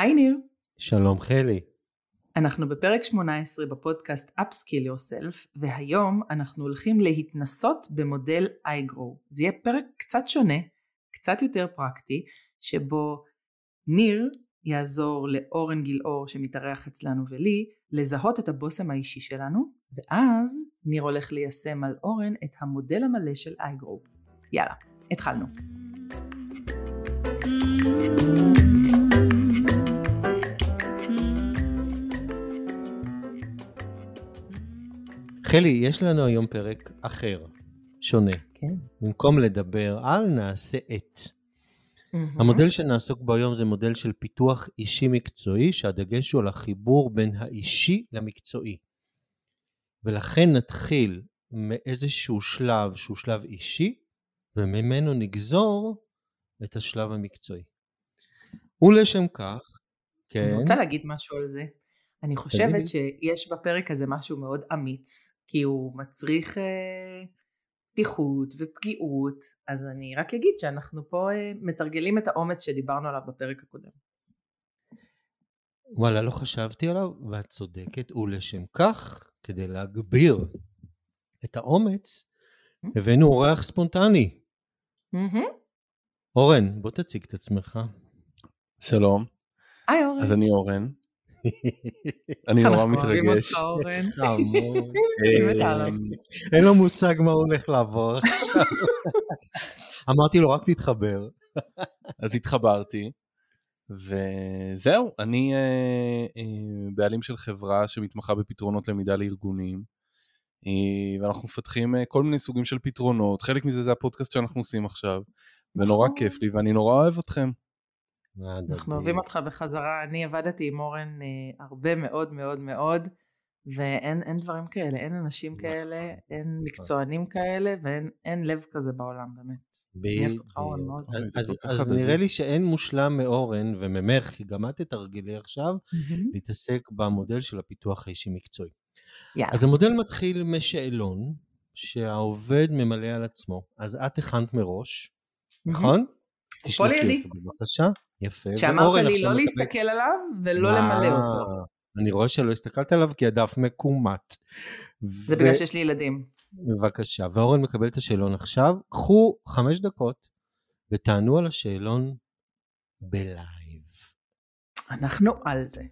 היי ניר. שלום חלי. אנחנו בפרק 18 בפודקאסט Upskill Yourself והיום אנחנו הולכים להתנסות במודל iGrow. זה יהיה פרק קצת שונה, קצת יותר פרקטי, שבו ניר יעזור לאורן גילאור שמתארח אצלנו ולי לזהות את הבושם האישי שלנו ואז ניר הולך ליישם על אורן את המודל המלא של iGrow. יאללה, התחלנו. חלי, יש לנו היום פרק אחר, שונה. כן. במקום לדבר על נעשה את. המודל שנעסוק בו היום זה מודל של פיתוח אישי מקצועי, שהדגש הוא על החיבור בין האישי למקצועי. ולכן נתחיל מאיזשהו שלב שהוא שלב אישי, וממנו נגזור את השלב המקצועי. ולשם כך, כן. אני רוצה להגיד משהו על זה. אני חושבת שיש בפרק הזה משהו מאוד אמיץ, כי הוא מצריך אה, פתיחות ופגיעות, אז אני רק אגיד שאנחנו פה אה, מתרגלים את האומץ שדיברנו עליו בפרק הקודם. וואלה, לא חשבתי עליו, ואת צודקת, ולשם כך, כדי להגביר את האומץ, הבאנו אורח ספונטני. אורן, בוא תציג את עצמך. שלום. היי אורן. אז אני אורן. אני נורא מתרגש. אין לו מושג מה הוא הולך לעבור עכשיו. אמרתי לו רק תתחבר. אז התחברתי, וזהו, אני אה, אה, בעלים של חברה שמתמחה בפתרונות למידה לארגונים, אה, ואנחנו מפתחים כל מיני סוגים של פתרונות, חלק מזה זה הפודקאסט שאנחנו עושים עכשיו, ונורא נכון. כיף לי ואני נורא אוהב אתכם. אנחנו אוהבים אותך בחזרה, אני עבדתי עם אורן אה, הרבה מאוד מאוד מאוד, ואין דברים כאלה, אין אנשים נכון, כאלה, אין נכון. מקצוענים כאלה, ואין לב כזה בעולם באמת. אז. נראה לי שאין מושלם מאורן וממך, כי גם את תתרגלי עכשיו. להתעסק במודל של הפיתוח האישי מקצועי. יאללה. אז המודל מתחיל משאלון שהעובד ממלא על עצמו. אז את הכנת מראש, נכון? פה לידי. תשלחי אותו בבקשה. יפה. שאמרת לי לא להסתכל עליו ולא? למלא אותו. אני רואה שלא הסתכלת עליו כי הדף מקומט. זה בגלל שיש לי ילדים. בבקשה, ואורן מקבל את השאלון עכשיו. קחו חמש דקות ותענו על השאלון בלייב. אנחנו על זה.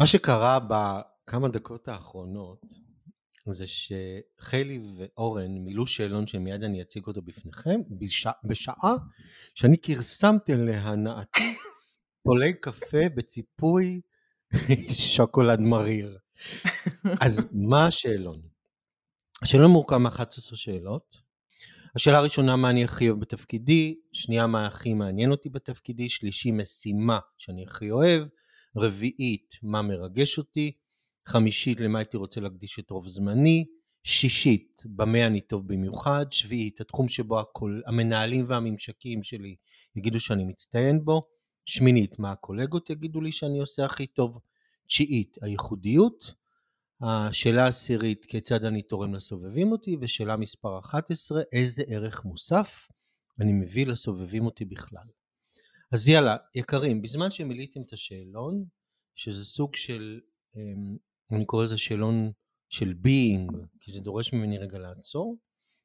מה שקרה בכמה דקות האחרונות זה שחלי ואורן מילאו שאלון שמיד אני אציג אותו בפניכם בשע, בשעה שאני כרסמתי להנאתי פולי קפה בציפוי שוקולד מריר. אז מה השאלון? השאלון מורכב מ-11 שאלות. השאלה הראשונה מה אני הכי אוהב בתפקידי, שנייה מה הכי מעניין אותי בתפקידי, שלישי משימה שאני הכי אוהב, רביעית מה מרגש אותי, חמישית למה הייתי רוצה להקדיש את רוב זמני, שישית במה אני טוב במיוחד, שביעית התחום שבו הכל, המנהלים והממשקים שלי יגידו שאני מצטיין בו, שמינית מה הקולגות יגידו לי שאני עושה הכי טוב, תשיעית הייחודיות, השאלה העשירית כיצד אני תורם לסובבים אותי. ושאלה מספר 11 איזה ערך מוסף אני מביא לסובבים אותי בכלל. אז יאללה יקרים בזמן שמילאתם את השאלון שזה סוג של אמ, אני קורא לזה שאלון של being כי זה דורש ממני רגע לעצור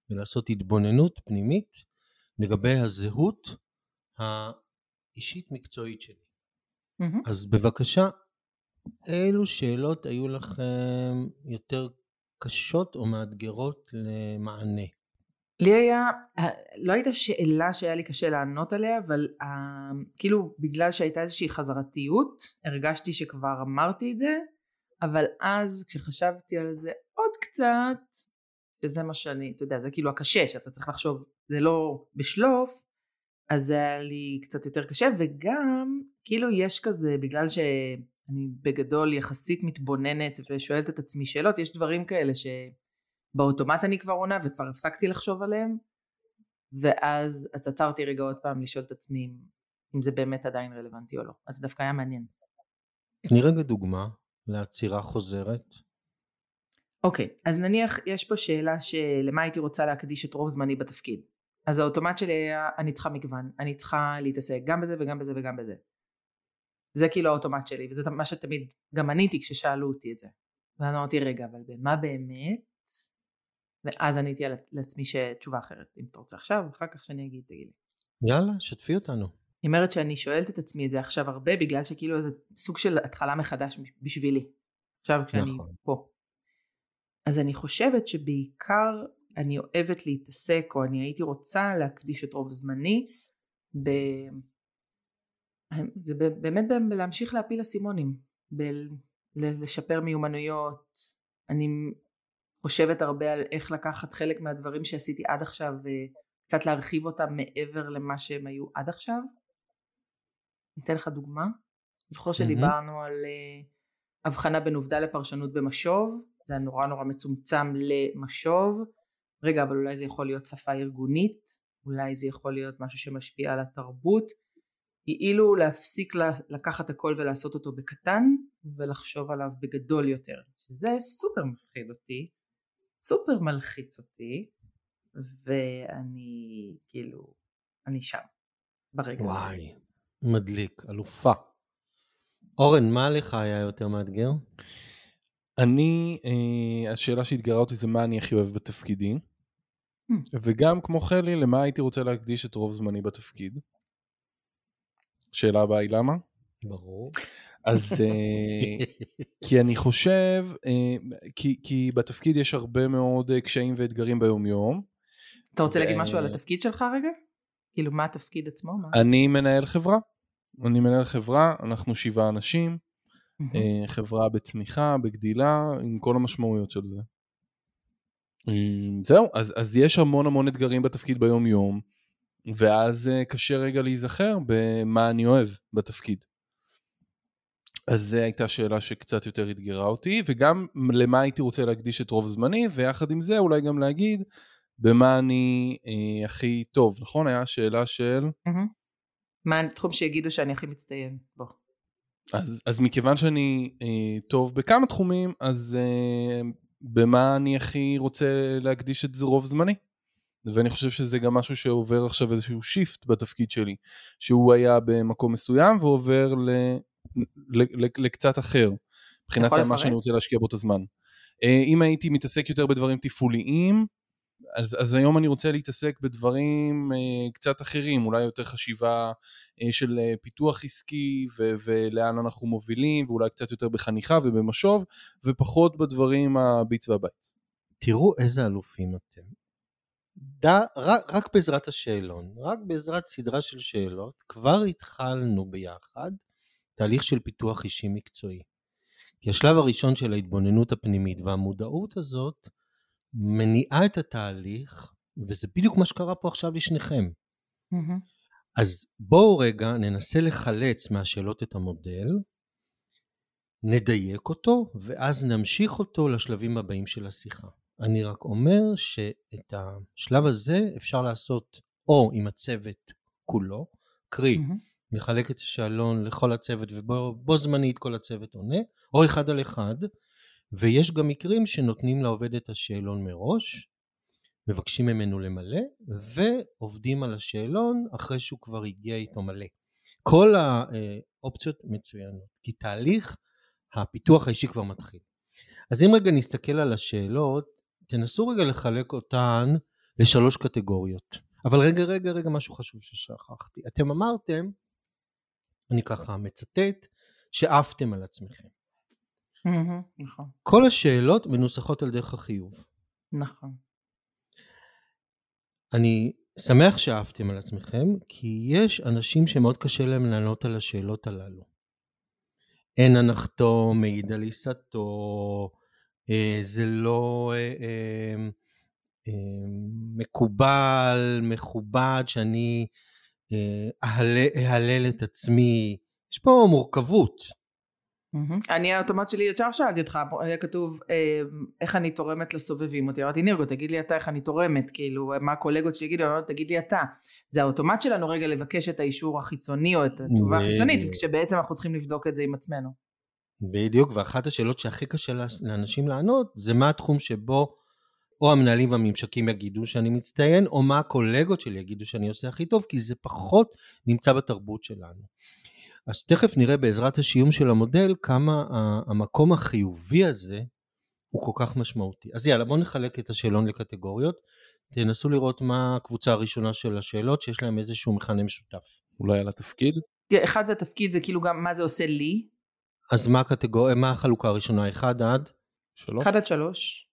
ולעשות התבוננות פנימית לגבי הזהות האישית מקצועית שלי. מהמם. אז בבקשה אילו שאלות היו לכם יותר קשות או מאתגרות למענה? לי היה, לא הייתה שאלה שהיה לי קשה לענות עליה, אבל uh, כאילו בגלל שהייתה איזושהי חזרתיות, הרגשתי שכבר אמרתי את זה, אבל אז כשחשבתי על זה עוד קצת, שזה מה שאני, אתה יודע, זה כאילו הקשה, שאתה צריך לחשוב, זה לא בשלוף, אז זה היה לי קצת יותר קשה, וגם כאילו יש כזה, בגלל שאני בגדול יחסית מתבוננת ושואלת את עצמי שאלות, יש דברים כאלה ש... באוטומט אני כבר עונה וכבר הפסקתי לחשוב עליהם ואז אז עצרתי רגע עוד פעם לשאול את עצמי אם, זה באמת עדיין רלוונטי או לא אז דווקא היה מעניין. תני רגע דוגמה לעצירה חוזרת. אוקיי אז נניח יש פה שאלה שלמה הייתי רוצה להקדיש את רוב זמני בתפקיד אז האוטומט שלי היה, אני צריכה מגוון, אני צריכה להתעסק גם בזה וגם בזה וגם בזה. זה כאילו האוטומט שלי, וזה מה שתמיד גם עניתי כששאלו אותי את זה. ואז אמרתי, רגע, אבל במה באמת? ואז עניתי לעצמי שתשובה אחרת, אם אתה רוצה עכשיו, אחר כך שאני אגיד, תגיד לי. יאללה, שתפי אותנו. היא אומרת שאני שואלת את עצמי את זה עכשיו הרבה, בגלל שכאילו זה סוג של התחלה מחדש בשבילי. עכשיו כשאני נכון. פה. אז אני חושבת שבעיקר אני אוהבת להתעסק, או אני הייתי רוצה להקדיש את רוב זמני, ב... זה באמת להמשיך להפיל אסימונים, לשפר מיומנויות. אני חושבת הרבה על איך לקחת חלק מהדברים שעשיתי עד עכשיו וקצת להרחיב אותם מעבר למה שהם היו עד עכשיו. ניתן לך דוגמה. זוכר שדיברנו על uh, הבחנה בין עובדה לפרשנות במשוב, זה היה נורא נורא מצומצם למשוב. רגע, אבל אולי זה יכול להיות שפה ארגונית, אולי זה יכול להיות משהו שמשפיע על התרבות. כאילו להפסיק לקחת הכל ולעשות אותו בקטן ולחשוב עליו בגדול יותר, שזה סופר מפחיד אותי, סופר מלחיץ אותי, ואני כאילו, אני שם, ברגע. וואי, מדליק, אלופה. אורן, מה לך היה יותר מאתגר? אני, אה, השאלה שאתגרה אותי זה מה אני הכי אוהב בתפקידי, hmm. וגם כמו חלי, למה הייתי רוצה להקדיש את רוב זמני בתפקיד. שאלה הבאה היא למה? ברור. אז אה, כי אני חושב, אה, כי, כי בתפקיד יש הרבה מאוד אה, קשיים ואתגרים ביום יום. אתה רוצה ו... להגיד משהו על התפקיד שלך רגע? כאילו מה התפקיד עצמו? מה? אני מנהל חברה. אני מנהל חברה, אנחנו שבעה אנשים, mm-hmm. חברה בצמיחה, בגדילה, עם כל המשמעויות של זה. זהו, אז, אז יש המון המון אתגרים בתפקיד ביום יום. ואז אה, קשה רגע להיזכר במה אני אוהב בתפקיד. אז זו הייתה שאלה שקצת יותר אתגרה אותי, וגם למה הייתי רוצה להקדיש את רוב זמני, ויחד עם זה אולי גם להגיד במה אני אה, הכי טוב, נכון? היה שאלה של... Mm-hmm. מה התחום שיגידו שאני הכי מצטיין בו? אז, אז מכיוון שאני אה, טוב בכמה תחומים, אז אה, במה אני הכי רוצה להקדיש את רוב זמני? ואני חושב שזה גם משהו שעובר עכשיו איזשהו שיפט בתפקיד שלי, שהוא היה במקום מסוים ועובר ל, ל, ל, לקצת אחר, מבחינת מה שאני רוצה להשקיע בו את הזמן. אה, אם הייתי מתעסק יותר בדברים תפעוליים, אז, אז היום אני רוצה להתעסק בדברים אה, קצת אחרים, אולי יותר חשיבה אה, של אה, פיתוח עסקי ו, ולאן אנחנו מובילים, ואולי קצת יותר בחניכה ובמשוב, ופחות בדברים הביץ והבית. תראו איזה אלופים אתם. ד... רק, רק בעזרת השאלון, רק בעזרת סדרה של שאלות, כבר התחלנו ביחד תהליך של פיתוח אישי מקצועי. כי השלב הראשון של ההתבוננות הפנימית והמודעות הזאת מניעה את התהליך, וזה בדיוק מה שקרה פה עכשיו לשניכם. Mm-hmm. אז בואו רגע ננסה לחלץ מהשאלות את המודל, נדייק אותו, ואז נמשיך אותו לשלבים הבאים של השיחה. אני רק אומר שאת השלב הזה אפשר לעשות או עם הצוות כולו, קרי mm-hmm. לחלק את השאלון לכל הצוות ובו זמנית כל הצוות עונה, או אחד על אחד, ויש גם מקרים שנותנים לעובד את השאלון מראש, מבקשים ממנו למלא, ועובדים על השאלון אחרי שהוא כבר הגיע איתו מלא. כל האופציות מצוינות, כי תהליך הפיתוח האישי כבר מתחיל. אז אם רגע נסתכל על השאלות, תנסו רגע לחלק אותן לשלוש קטגוריות. אבל רגע, רגע, רגע, משהו חשוב ששכחתי. אתם אמרתם, אני ככה מצטט, שעפתם על עצמכם. נכון. כל השאלות מנוסחות על דרך החיוב. נכון. אני שמח שעפתם על עצמכם, כי יש אנשים שמאוד קשה להם לענות על השאלות הללו. אין הנחתו, מעיד על עיסתו, אה, זה לא אה, אה, מקובל, מכובד, שאני אהלל את עצמי. יש פה מורכבות. אני האוטומט שלי ישר שאלתי אותך, היה כתוב איך אני תורמת לסובבים אותי, אמרתי נירגו תגיד לי אתה איך אני תורמת, כאילו מה הקולגות שלי יגידו, אמרתי תגיד לי אתה, זה האוטומט שלנו רגע לבקש את האישור החיצוני או את התשובה החיצונית, כשבעצם אנחנו צריכים לבדוק את זה עם עצמנו. בדיוק, ואחת השאלות שהכי קשה לאנשים לענות זה מה התחום שבו או המנהלים והממשקים יגידו שאני מצטיין, או מה הקולגות שלי יגידו שאני עושה הכי טוב, כי זה פחות נמצא בתרבות שלנו. אז תכף נראה בעזרת השיום של המודל כמה המקום החיובי הזה הוא כל כך משמעותי. אז יאללה, בואו נחלק את השאלון לקטגוריות. תנסו לראות מה הקבוצה הראשונה של השאלות שיש להם איזשהו מכנה משותף. אולי על התפקיד? אחד זה התפקיד, זה כאילו גם מה זה עושה לי. אז מה הקטגוריה, מה החלוקה הראשונה? אחד עד? שלוש? אחד עד שלוש.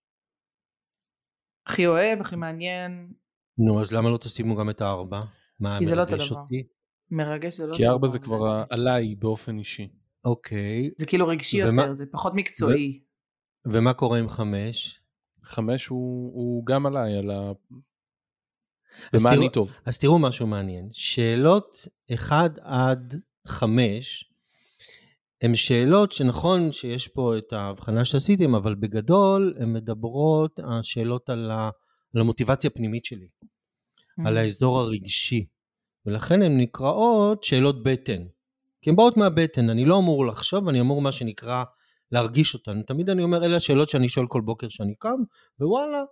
הכי אוהב, הכי מעניין. נו, אז למה לא תשימו גם את הארבע? מה, לא מרגש דבר. אותי? מרגש זה לא... כי ארבע זה כבר. עליי באופן אישי. אוקיי, זה כאילו רגשי ומה- יותר, זה פחות מקצועי. ומה קורה עם חמש? חמש הוא, הוא גם עליי, על ה... במה אני טוב. אז תראו משהו מעניין. שאלות 1 עד 5 הן שאלות שנכון שיש פה את ההבחנה שעשיתם, אבל בגדול הן מדברות, השאלות על, ה, על המוטיבציה הפנימית שלי, Mm. על האזור הרגשי, ולכן הן נקראות שאלות בטן. כי הן באות מהבטן, אני לא אמור לחשוב, אני אמור מה שנקרא להרגיש אותן. תמיד אני אומר, אלה השאלות שאני שואל כל בוקר שאני קם, ווואלה,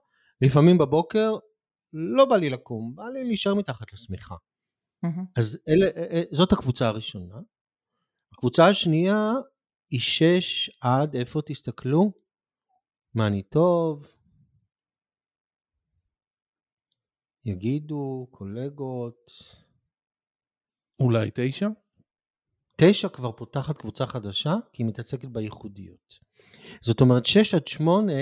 לפעמים בבוקר לא בא לי לקום, בא לי להישאר מתחת לשמיכה. מהמם. אז אלה, אה, אה, זאת הקבוצה הראשונה. הקבוצה השנייה היא שש עד, איפה תסתכלו? מה אני טוב? יגידו, קולגות. אולי תשע? תשע כבר פותחת קבוצה חדשה, כי היא מתעסקת בייחודיות. זאת אומרת, שש עד שמונה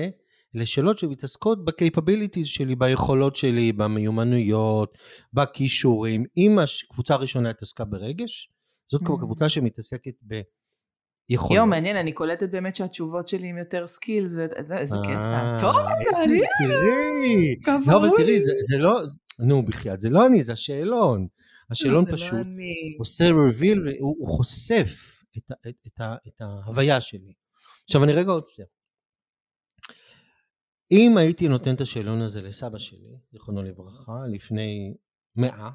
אלה שאלות שמתעסקות ב capabilities שלי, ביכולות שלי, במיומנויות, בכישורים. אם הקבוצה הראשונה התעסקה ברגש, זאת כבר Mhm. קבוצה שמתעסקת ביכולות. יום, מעניין, אני קולטת באמת שהתשובות שלי עם יותר skills, וזה קטע. אה, טוב, אתה, איזה- אני... תראי. לא, אבל. תראי, זה, זה לא, נו בחייאת, זה לא אני, זה השאלון. השאלון זה לא פשוט אני. עושה reveal, הוא, הוא חושף את, את, את, את ההוויה שלי. עכשיו אני רגע עוצר. אם הייתי נותן את השאלון הזה לסבא שלי, זיכרונו לברכה, לפני מאה,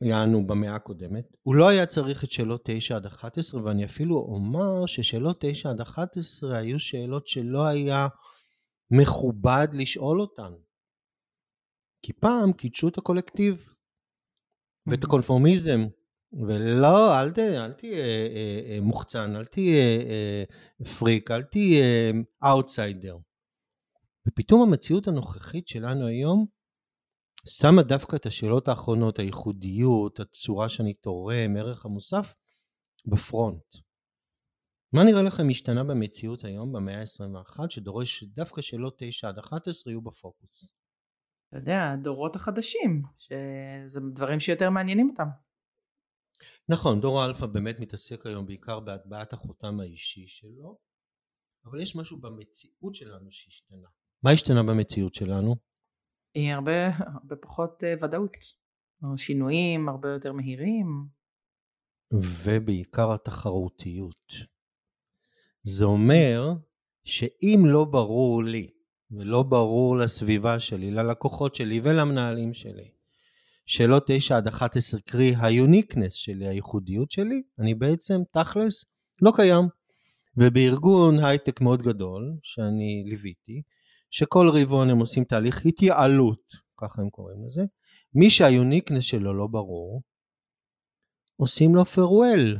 יענו במאה הקודמת, הוא לא היה צריך את שאלות 9 עד 11, ואני אפילו אומר ששאלות 9 עד 11 היו שאלות שלא היה מכובד לשאול אותן. כי פעם קידשו את הקולקטיב. ואת הקונפורמיזם. ולא, אל, ת, אל תהיה אה, אה, מוחצן, אל תהיה אה, פריק, אל תהיה אאוטסיידר. ופתאום המציאות הנוכחית שלנו היום שמה דווקא את השאלות האחרונות, הייחודיות, הצורה שאני תורם, ערך המוסף, ב front. מה נראה לכם השתנה במציאות היום במאה ה-21 שדורש שדווקא שאלות 9 עד 11 יהיו בפוקוס? אתה יודע, הדורות החדשים, שזה דברים שיותר מעניינים אותם. נכון, דור האלפא באמת מתעסק היום בעיקר בהטבעת החותם האישי שלו, אבל יש משהו במציאות שלנו שהשתנה. מה השתנה במציאות שלנו? היא הרבה, הרבה פחות אה, ודאות. שינויים הרבה יותר מהירים. ובעיקר התחרותיות. זה אומר שאם לא ברור לי ולא ברור לסביבה שלי, ללקוחות שלי ולמנהלים שלי, שאלות 9 עד 11 קרי ה uniqueness שלי, הייחודיות שלי, אני בעצם תכלס לא קיים. ובארגון הייטק מאוד גדול שאני ליוויתי, שכל רבעון הם עושים תהליך התייעלות, ככה הם קוראים לזה, מי שה uniqueness שלו לא ברור, עושים לו farewell.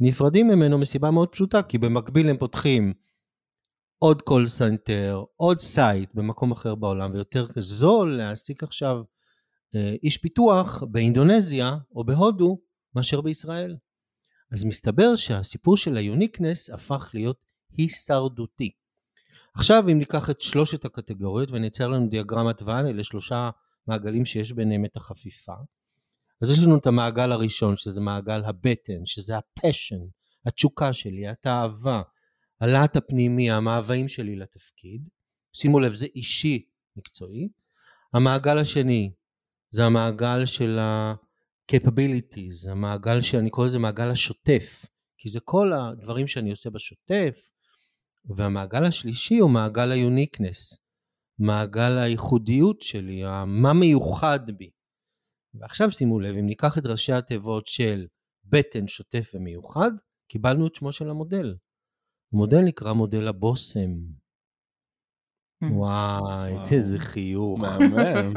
נפרדים ממנו מסיבה מאוד פשוטה, כי במקביל הם פותחים עוד call center, עוד site במקום אחר בעולם, ויותר זול להעסיק עכשיו אה, איש פיתוח באינדונזיה או בהודו מאשר בישראל. אז מסתבר שהסיפור של ה uniqueness הפך להיות הישרדותי. עכשיו אם ניקח את שלושת הקטגוריות ונצייר לנו דיאגרמת ון, אלה שלושה מעגלים שיש ביניהם את החפיפה. אז יש לנו את המעגל הראשון שזה מעגל הבטן, שזה ה passion, התשוקה שלי, התאווה, הלהט הפנימי, המאוויים שלי לתפקיד. שימו לב, זה אישי מקצועי. המעגל השני זה המעגל של ה-capabilities, המעגל שאני קורא לזה מעגל השוטף, כי זה כל הדברים שאני עושה בשוטף, והמעגל השלישי הוא מעגל ה uniqueness, מעגל הייחודיות שלי, מה מיוחד בי. ועכשיו שימו לב, אם ניקח את ראשי התיבות של בטן, שוטף ומיוחד, קיבלנו את שמו של המודל. המודל נקרא מודל הבושם. וואי, וואו. איזה חיוך. מהמם.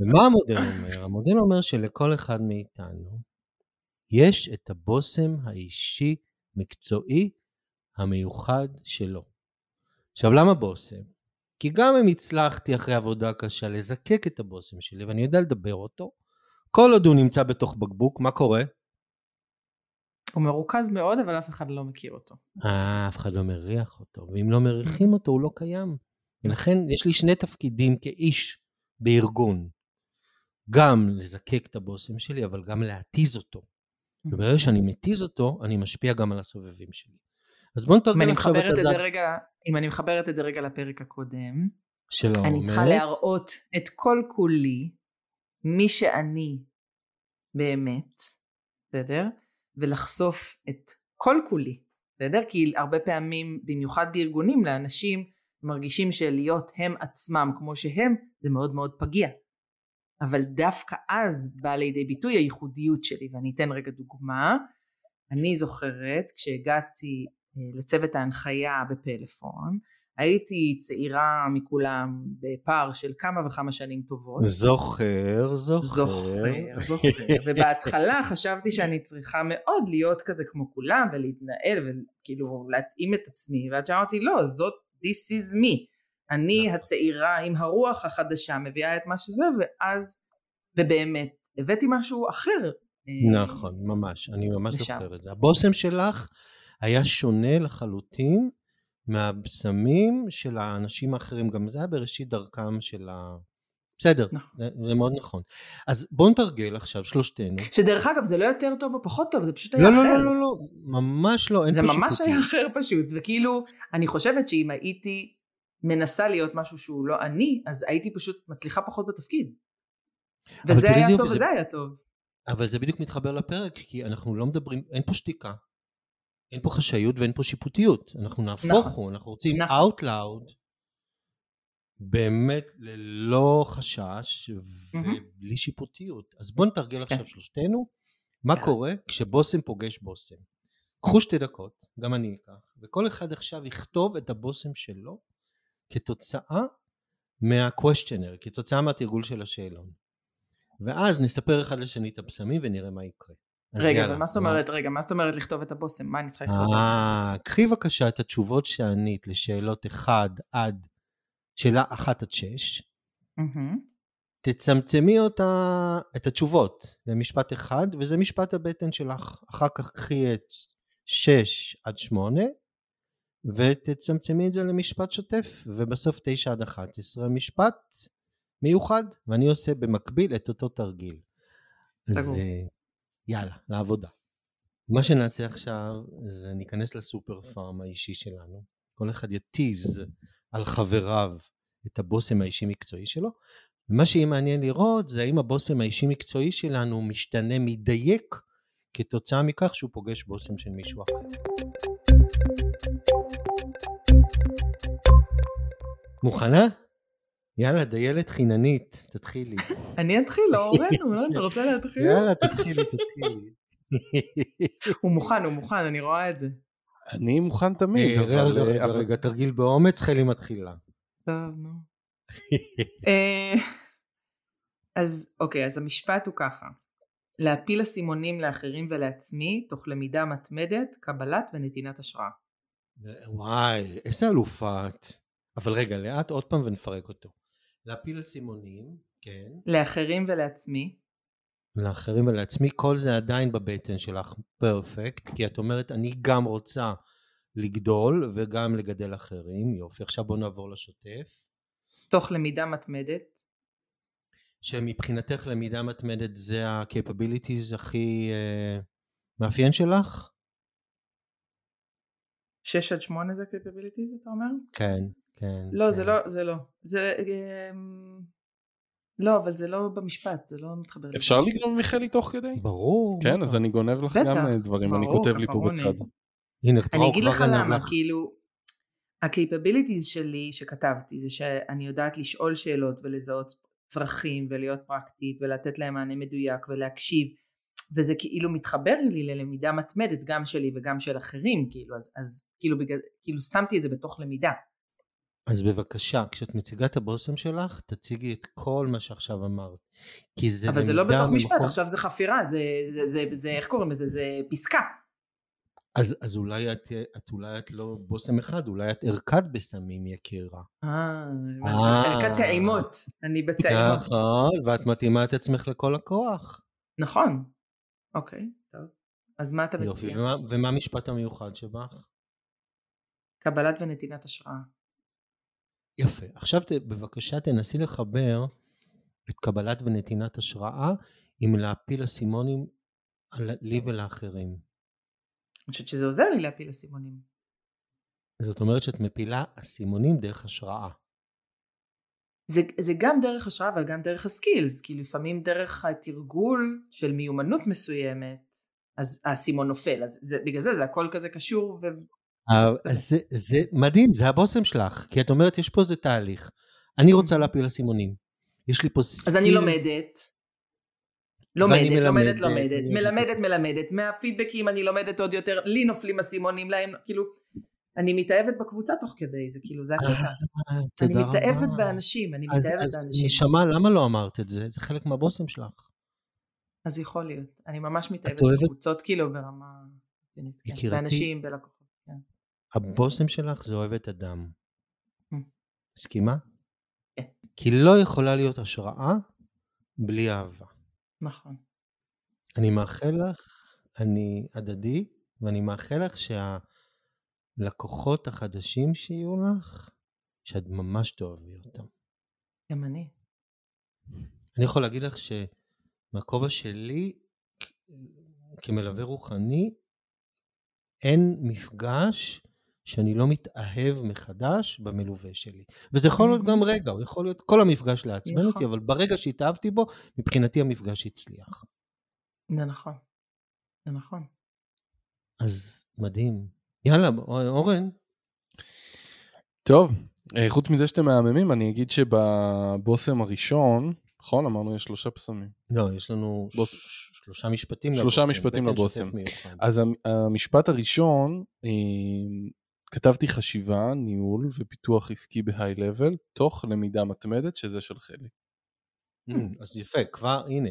ומה המודל אומר? המודל אומר שלכל אחד מאיתנו יש את הבושם האישי מקצועי המיוחד שלו. עכשיו, למה בושם? כי גם אם הצלחתי אחרי עבודה קשה לזקק את הבושם שלי ואני יודע לדבר אותו, כל עוד הוא נמצא בתוך בקבוק, מה קורה? הוא מרוכז מאוד, אבל אף אחד לא מכיר אותו. אה, אף אחד לא מריח אותו, ואם לא מריחים אותו הוא לא קיים. ולכן יש לי שני תפקידים כאיש בארגון. גם לזקק את הבושם שלי, אבל גם להתיז אותו. וברגע שאני מתיז אותו, אני משפיע גם על הסובבים שלי. אז בואו נתרגל עכשיו את הזק רגע, אם אני מחברת את זה רגע לפרק הקודם, שלא אני צריכה אומרת. להראות את כל כולי, מי שאני באמת, בסדר? ולחשוף את כל כולי, בסדר? כי הרבה פעמים, במיוחד בארגונים, לאנשים מרגישים שלהיות הם עצמם כמו שהם, זה מאוד מאוד פגיע. אבל דווקא אז באה לידי ביטוי הייחודיות שלי, ואני אתן רגע דוגמה. אני זוכרת כשהגעתי אה, לצוות ההנחיה בפלאפון, הייתי צעירה מכולם בפער של כמה וכמה שנים טובות. זוכר, זוכר. זוכר, זוכר. ובהתחלה חשבתי שאני צריכה מאוד להיות כזה כמו כולם ולהתנהל וכאילו להתאים את עצמי, ועד שאמרתי לא, זאת this is me. אני נכון. הצעירה עם הרוח החדשה מביאה את מה שזה, ואז, ובאמת, הבאתי משהו אחר. אה, נכון, ממש, אני ממש. זוכר את זה. הבושם שלך היה שונה לחלוטין מהבשמים של האנשים האחרים, גם זה היה בראשית דרכם של ה... בסדר, נכון. זה זה מאוד נכון. אז בואו נתרגל עכשיו שלושתנו. שדרך אגב זה לא יותר טוב או פחות טוב, זה פשוט היה לא, אחר. לא, לא, לא, לא, ממש לא, אין זה פה ממש שיפוטים. היה אחר פשוט, וכאילו, אני חושבת שאם הייתי מנסה להיות משהו שהוא לא אני, אז הייתי פשוט מצליחה פחות בתפקיד. וזה היה טוב וזה זה- היה טוב. אבל זה בדיוק מתחבר לפרק, כי אנחנו לא מדברים, אין פה שתיקה, אין פה חשאיות ואין פה שיפוטיות. אנחנו נהפוך נכון. הוא, אנחנו רוצים נכון. out loud, באמת ללא חשש. ובלי שיפוטיות. אז בואו נתרגל עכשיו כן. שלושתנו, מה יאללה. קורה כשבושם פוגש בושם. קחו שתי דקות, גם אני אקח, וכל אחד עכשיו יכתוב את הבושם שלו כתוצאה מה-questioner, כתוצאה מהתרגול של השאלון. ואז נספר אחד לשני את הבשמים ונראה מה יקרה. רגע, אבל מה זאת אומרת, רגע, מה זאת אומרת לכתוב את הבושם? מה אני צריכה לכתוב? אה, קחי בבקשה את התשובות שענית לשאלות 1 עד, שאלה 1 עד 6, מהמם. תצמצמי אותה, את התשובות למשפט אחד, וזה משפט הבטן שלך. אחר כך קחי את 6 עד 8, ותצמצמי את זה למשפט שוטף, ובסוף 9 עד 11 משפט מיוחד, ואני עושה במקביל את אותו תרגיל. אז יאללה, לעבודה. מה שנעשה עכשיו זה ניכנס לסופר פארם האישי שלנו, כל אחד יתיז על חבריו את הבושם האישי מקצועי שלו, ומה שיהיה מעניין לראות זה האם הבושם האישי מקצועי שלנו משתנה, מדייק, כתוצאה מכך שהוא פוגש בושם של מישהו אחר. מוכנה? יאללה, דיילת חיננית, תתחילי. אני אתחיל, לא אורנו, לא? אתה רוצה להתחיל? יאללה, תתחילי, תתחילי. הוא מוכן, הוא מוכן, אני רואה את זה. אני מוכן תמיד, אה, אבל... רגע, תרגיל באומץ, חלי מתחילה. טוב, נו. אה, אז אוקיי, אז המשפט הוא ככה. להפיל אסימונים לאחרים ולעצמי, תוך למידה מתמדת, קבלת ונתינת השראה. וואי, איזה אלופה את. אבל רגע, לאט עוד פעם ונפרק אותו. להפיל אסימונים, כן. לאחרים ולעצמי, לאחרים ולעצמי, כל זה עדיין בבטן שלך פרפקט, כי את אומרת, אני גם רוצה לגדול וגם לגדל אחרים. יופי, עכשיו בואו נעבור לשוטף. תוך למידה מתמדת, שמבחינתך למידה מתמדת זה ה-capabilities הכי uh, מאפיין שלך? 6 עד 8 זה capabilities אתה אומר? כן, כן. לא, כן. זה לא, זה לא. זה... אמ, לא, אבל זה לא במשפט, זה לא מתחבר. אפשר. לגנוב מחלי תוך כדי? ברור. כן, אז אני גונב לך גם אה, דברים, אני כותב לי פה. בצד. הנה, אני אגיד לך למה. כאילו, ה-capabilities שלי שכתבתי זה שאני יודעת לשאול שאלות ולזהות צרכים ולהיות פרקטית ולתת להם מענה מדויק ולהקשיב וזה כאילו מתחבר לי ללמידה מתמדת גם שלי וגם של אחרים כאילו אז, אז כאילו, בגלל, כאילו שמתי את זה בתוך למידה אז בבקשה, כשאת מציגה את הבושם שלך, תציגי את כל מה שעכשיו אמרת. כי זה אבל זה לא בתוך משפט, ממקום- עכשיו זה חפירה, זה, זה, זה, זה, איך קוראים לזה? זה פסקה. אז, אז אולי את, את אולי את לא בושם אחד, אולי את ערכת בסמים יקירה. אה, אה. ערכת טעימות. אני בטעימות. נכון, ואת מתאימה את עצמך לכל הכוח. נכון. אוקיי, טוב. אז מה אתה יופי, מציע? ומה, ומה המשפט המיוחד שבך? קבלת ונתינת השראה. יפה. עכשיו ת, בבקשה תנסי לחבר את קבלת ונתינת השראה עם להפיל אסימונים לי ולאחרים. אני חושבת שזה עוזר לי להפיל אסימונים. זאת אומרת שאת מפילה אסימונים דרך השראה. זה, זה גם דרך השראה אבל גם דרך הסקילס, כי לפעמים דרך התרגול של מיומנות מסוימת, אז האסימון נופל, אז זה, בגלל זה זה הכל כזה קשור, זה, זה מדהים, זה הבושם שלך, כי את אומרת יש פה איזה תהליך. אני רוצה להפיל אסימונים. יש לי פה סקילס. אז אני לומדת, לומדת, לומדת, מלמדת, לומדת, מלמדת. מלמדת, מלמדת, מהפידבקים אני לומדת עוד יותר, לי נופלים אסימונים להם, כאילו, אני מתאהבת בקבוצה תוך כדי, זה כאילו, זה הקטע. אה, אני. מתאהבת באנשים, אני אז, מתאהבת אז באנשים. נשמה, למה לא אמרת את זה? זה חלק מהבושם שלך. אז יכול להיות. אני ממש מתאהבת בקבוצות כאילו ברמה... כן. יקירתי. באנשים, בלקוחות. כן. הבושם שלך זה אוהבת אדם. Mm. מסכימה? כן. כי לא יכולה להיות השראה בלי אהבה. נכון. אני מאחל לך, אני הדדי, ואני מאחל לך שהלקוחות החדשים שיהיו לך, שאת ממש תאהבי אותם. גם אני. אני יכול להגיד לך שמהכובע שלי כמלווה רוחני, אין מפגש שאני לא מתאהב מחדש במלווה שלי. וזה יכול להיות גם רגע, הוא יכול להיות כל המפגש לעצבן אותי, נכון. אבל ברגע שהתאהבתי בו, מבחינתי המפגש הצליח. זה נכון. זה נכון. אז מדהים. יאללה, אורן, טוב, אה, חוץ מזה שאתם מהממים, אני אגיד שבבושם הראשון, נכון? אמרנו יש שלושה בשמים. לא, יש לנו בוס- ש- שלושה משפטים שלושה לבושם, משפטים בטן לבושם. אז המ- המשפט הראשון, אה, כתבתי חשיבה, ניהול ופיתוח עסקי בהיי-לבל, תוך למידה מתמדת, שזה של חלי. אמ, אז יפה, כבר, הנה,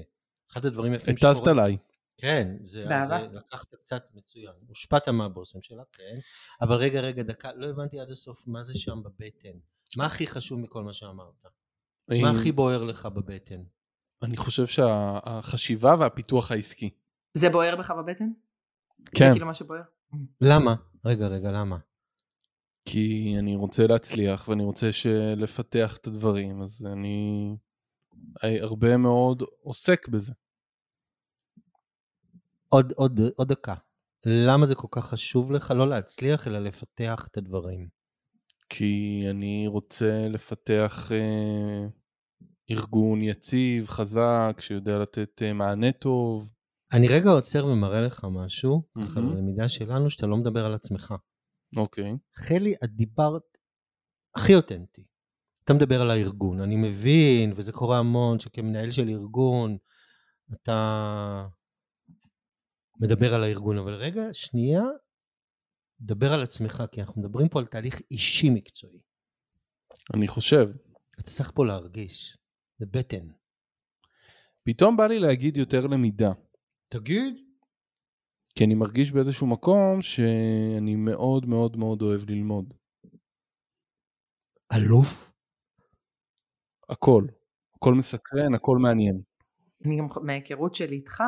אחד הדברים היפים הטסת עליי. כן, זה. זה לקחת קצת מצוין. הושפעת מהבושם שלה, כן. אבל רגע, רגע, דקה, לא הבנתי עד הסוף מה זה שם בבטן. מה הכי חשוב מכל מה שאמרת? מה אה, הכי בוער לך בבטן? אני חושב שהחשיבה והפיתוח העסקי. זה בוער בך בבטן? כן, זה כאילו מה שבוער? למה? רגע, רגע, למה? כי אני רוצה להצליח ואני רוצה לפתח את הדברים, אז אני אה, הרבה מאוד עוסק בזה. עוד, עוד, עוד דקה. למה זה כל כך חשוב לך לא להצליח, אלא לפתח את הדברים? כי אני רוצה לפתח אה, ארגון יציב, חזק, שיודע לתת אה, מענה טוב. אני רגע עוצר ומראה לך משהו, ככה מהמם. ללמידה שלנו, שאתה לא מדבר על עצמך. אוקיי. חלי, את דיברת הכי אותנטי. אתה מדבר על הארגון, אני מבין, וזה קורה המון, שכמנהל של ארגון, אתה מדבר על הארגון, אבל רגע, שנייה, דבר על עצמך, כי אנחנו מדברים פה על תהליך אישי מקצועי. אני חושב. אתה צריך פה להרגיש, זה בטן. פתאום בא לי להגיד יותר למידה. תגיד. כי אני מרגיש באיזשהו מקום שאני מאוד מאוד מאוד אוהב ללמוד. אלוף? הכל. הכל מסקרן, הכל מעניין. אני גם מההיכרות שלי איתך,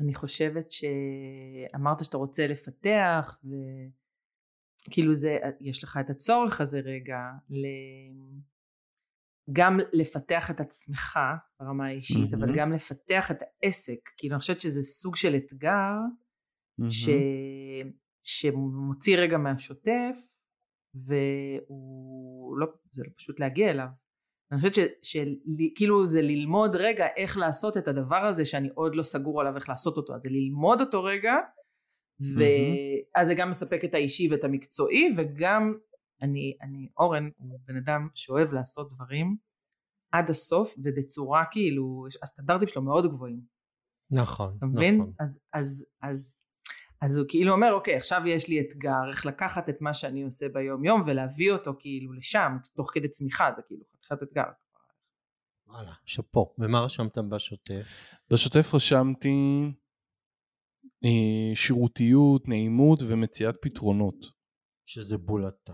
אני חושבת שאמרת שאתה רוצה לפתח וכאילו זה, יש לך את הצורך הזה רגע ל... גם לפתח את עצמך ברמה האישית, מהמם. אבל גם לפתח את העסק, כאילו אני חושבת שזה סוג של אתגר ש... שמוציא רגע מהשוטף והוא לא, זה לא פשוט להגיע אליו. אני חושבת שכאילו זה ללמוד רגע איך לעשות את הדבר הזה שאני עוד לא סגור עליו איך לעשות אותו, אז זה ללמוד אותו רגע ואז זה גם מספק את האישי ואת המקצועי וגם אני, אני, אורן הוא בן אדם שאוהב לעשות דברים עד הסוף ובצורה כאילו, הסטנדרטים שלו מאוד גבוהים. נכון, אתה מבין? נכון. אז, אז, אז, אז הוא כאילו אומר, אוקיי, עכשיו יש לי אתגר, איך לקחת את מה שאני עושה ביום יום ולהביא אותו כאילו לשם, תוך כדי צמיחה, זה כאילו חתיכת אתגר. וואלה, שאפו. ומה רשמת בשוטף? בשוטף רשמתי אה, שירותיות, נעימות ומציאת פתרונות. שזה בול אתה.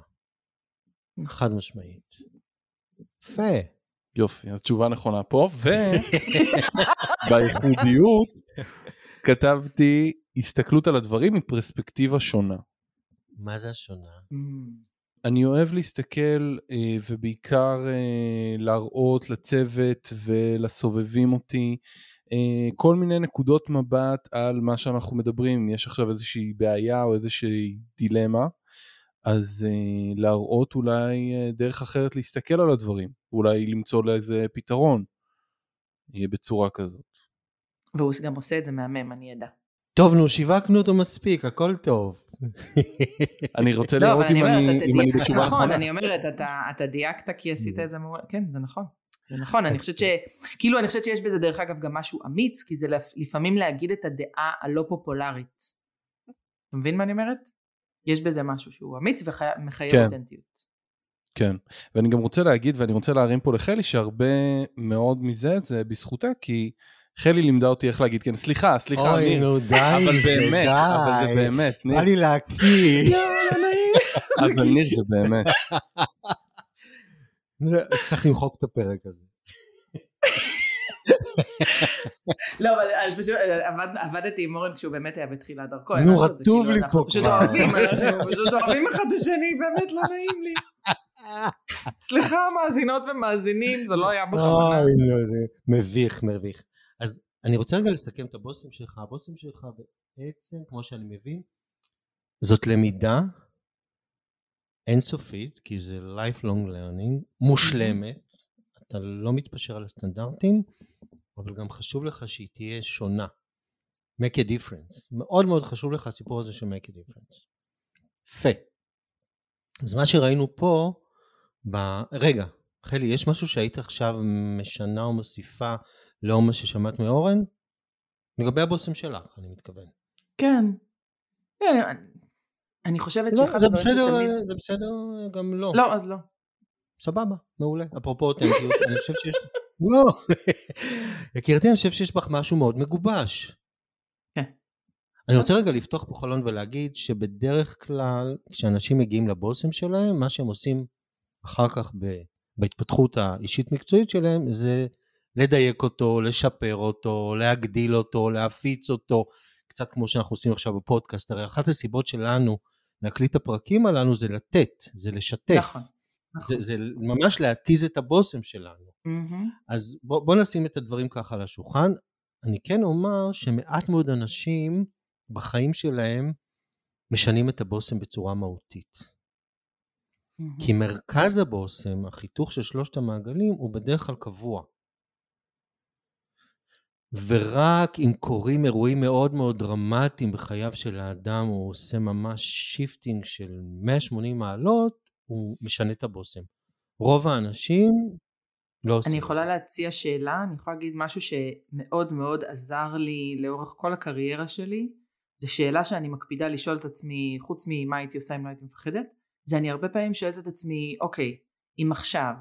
חד משמעית. יפה. יופי, אז תשובה נכונה פה, ובייחודיות כתבתי הסתכלות על הדברים מפרספקטיבה שונה. מה זה השונה? Mm. אני אוהב להסתכל אה, ובעיקר אה, להראות לצוות ולסובבים אותי אה, כל מיני נקודות מבט על מה שאנחנו מדברים, אם יש עכשיו איזושהי בעיה או איזושהי דילמה, אז אה, להראות אולי אה, דרך אחרת להסתכל על הדברים, אולי למצוא לאיזה פתרון, יהיה בצורה כזאת. והוא גם עושה את זה מהמם, אני אדע. טוב, נו, שיווקנו אותו מספיק, הכל טוב. אני רוצה לא, לראות אם אני בתשובה נכון, נכונה. אני אומרת, אתה- אתה דייקת כי עשית את זה מעולה, כן, זה נכון. זה נכון, אני חושבת ש... כאילו, אני חושבת שיש בזה דרך אגב גם משהו אמיץ, כי זה לפ- לפעמים להגיד את הדעה הלא פופולרית. אתה מבין מה אני אומרת? יש בזה משהו שהוא אמיץ ומחייב כן. אותנטיות. כן, ואני גם רוצה להגיד, ואני רוצה להרים פה לחלי, שהרבה מאוד מזה זה בזכותה, כי חלי לימדה אותי איך להגיד, כן, סליחה, סליחה, אוי, ניר, נו, די, אבל זה באמת, אבל זה די. באמת, ניר, בא לי להקיא. אבל ניר זה באמת. צריך למחוק את הפרק הזה. לא, אבל פשוט אה, עבד- עבדתי עם אורן כשהוא באמת היה בתחילת דרכו. נו, רטוב כאילו, לי פה פשוט כבר. אוהבים, אנחנו פשוט אוהבים אחד את השני, באמת לא נעים לי. סליחה, מאזינות ומאזינים, זה לא היה בכוונה. מביך, מביך. אז אני רוצה רגע לסכם את הבוסים שלך. הבוסים שלך בעצם, כמו שאני מבין, זאת למידה אינסופית, כי זה lifelong learning, מושלמת, אתה לא מתפשר על הסטנדרטים, אבל גם חשוב לך שהיא תהיה שונה. make a difference. מאוד מאוד חשוב לך הסיפור הזה של make a difference. יפה. אז מה שראינו פה, ב... רגע, חלי, יש משהו שהיית עכשיו משנה או מוסיפה לאור מה ששמעת מאורן? לגבי הבוסים שלך, אני מתכוון. כן. כן, אני- חושבת לא, שאחד הדברים שתמיד... זה בסדר גם לא. לא, אז לא. סבבה, מעולה. אפרופו אותנטיות, אני חושב שיש... לא. יקירתי, אני חושב שיש בך משהו מאוד מגובש. כן. אני רוצה רגע לפתוח פה חלון ולהגיד שבדרך כלל כשאנשים מגיעים לבוסים שלהם, מה שהם עושים אחר כך ב- בהתפתחות האישית מקצועית שלהם זה לדייק אותו, לשפר אותו, להגדיל אותו, להפיץ אותו, קצת כמו שאנחנו עושים עכשיו בפודקאסט. הרי אחת הסיבות שלנו להקליט את הפרקים הללו זה לתת, זה לשתף. נכון. זה, זה ממש להתיז את הבושם שלנו. מהמם. אז בוא, בוא נשים את הדברים ככה על השולחן. אני כן אומר שמעט מאוד אנשים בחיים שלהם משנים את הבושם בצורה מהותית. מהמם. כי מרכז הבושם, החיתוך של שלושת המעגלים, הוא בדרך כלל קבוע. ורק אם קורים אירועים מאוד מאוד דרמטיים בחייו של האדם, הוא עושה ממש shifting של 180 מעלות, הוא משנה את הבושם. רוב האנשים לא עושים אני יכולה. להציע שאלה, אני יכולה להגיד משהו שמאוד מאוד עזר לי לאורך כל הקריירה שלי, זו שאלה שאני מקפידה לשאול את עצמי, חוץ ממה הייתי עושה אם לא הייתי מפחדת, זה אני הרבה פעמים שואלת את עצמי, אוקיי, אם עכשיו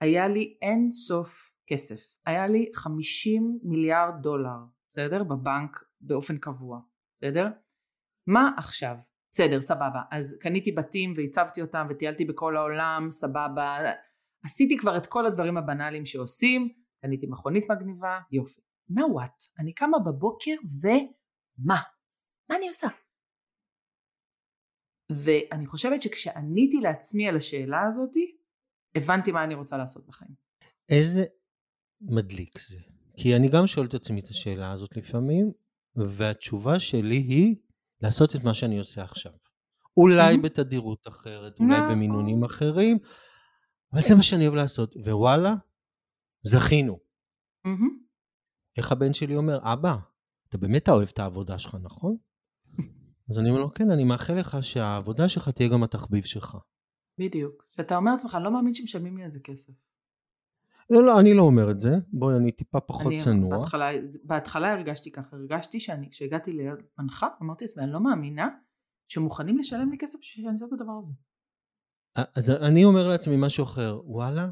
היה לי אין סוף כסף, היה לי 50 מיליארד דולר, בסדר? בבנק באופן קבוע, בסדר? מה עכשיו? בסדר, סבבה. אז קניתי בתים והצבתי אותם וטיילתי בכל העולם, סבבה. עשיתי כבר את כל הדברים הבנאליים שעושים, קניתי מכונית מגניבה, יופי. now what? אני קמה בבוקר ומה? מה אני עושה? ואני חושבת שכשעניתי לעצמי על השאלה הזאתי, הבנתי מה אני רוצה לעשות בחיים. איזה מדליק זה. כי אני גם שואל את עצמי את השאלה הזאת לפעמים, והתשובה שלי היא לעשות את מה שאני עושה עכשיו. אולי. בתדירות אחרת, אולי נכון. במינונים אחרים, אבל זה מה שאני אוהב לעשות. ווואלה, זכינו. איך הבן שלי אומר, אבא, אתה באמת אוהב את העבודה שלך, נכון? אז אני אומר לו, כן, אני מאחל לך שהעבודה שלך תהיה גם התחביב שלך. בדיוק. שאתה אומר לעצמך, אני לא מאמין שמשלמים לי על זה כסף. לא, לא, אני לא אומר את זה. בואי, אני טיפה פחות אני צנוע. בהתחלה, בהתחלה הרגשתי ככה, הרגשתי שאני, כשהגעתי להיות מנחה, אמרתי לעצמי, אני לא מאמינה שמוכנים לשלם לי כסף בשביל שאני אעשה את הדבר הזה. אז אני אומר לעצמי משהו אחר, וואלה,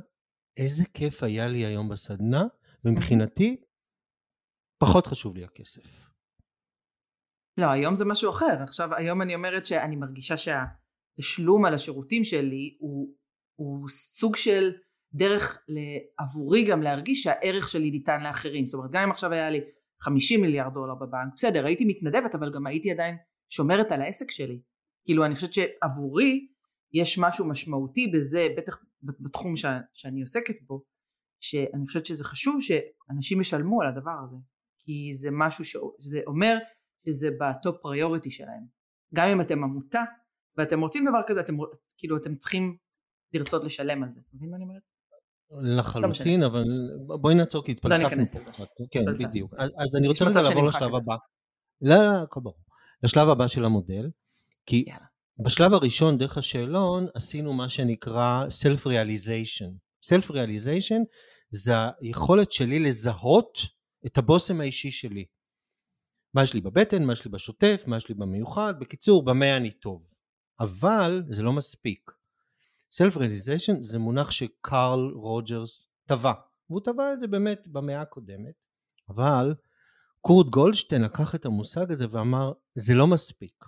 איזה כיף היה לי היום בסדנה, ומבחינתי, פחות חשוב לי הכסף. לא, היום זה משהו אחר. עכשיו, היום אני אומרת שאני מרגישה שהתשלום על השירותים שלי הוא, הוא סוג של דרך עבורי גם להרגיש שהערך שלי ניתן לאחרים. זאת אומרת, גם אם עכשיו היה לי 50 מיליארד דולר בבנק, בסדר, הייתי מתנדבת, אבל גם הייתי עדיין שומרת על העסק שלי. כאילו, אני חושבת שעבורי יש משהו משמעותי בזה, בטח בתחום ש, שאני עוסקת בו, שאני חושבת שזה חשוב שאנשים ישלמו על הדבר הזה. כי זה משהו שזה אומר שזה בטופ פריוריטי שלהם. גם אם אתם עמותה ואתם רוצים דבר כזה, אתם, כאילו אתם צריכים לרצות לשלם על זה. מבין מה אני אומרת? לחלוטין, לא אבל בואי נעצור כי לא התפלספנו פה קצת. כן, בדיוק. אז, אז אני רוצה לעבור לשלב הבא. לא, לא, הכל ברור. לשלב הבא של המודל, כי יאללה. בשלב הראשון, דרך השאלון, עשינו מה שנקרא Self-Realization. Self-Realization זה היכולת שלי לזהות את הבושם האישי שלי. מה יש לי בבטן, מה יש לי בשוטף, מה יש לי במיוחד, בקיצור, במה אני טוב. אבל זה לא מספיק. Self-Realization זה מונח שקרל רוג'רס טבע, והוא טבע את זה באמת במאה הקודמת, אבל קורט גולדשטיין לקח את המושג הזה ואמר, זה לא מספיק.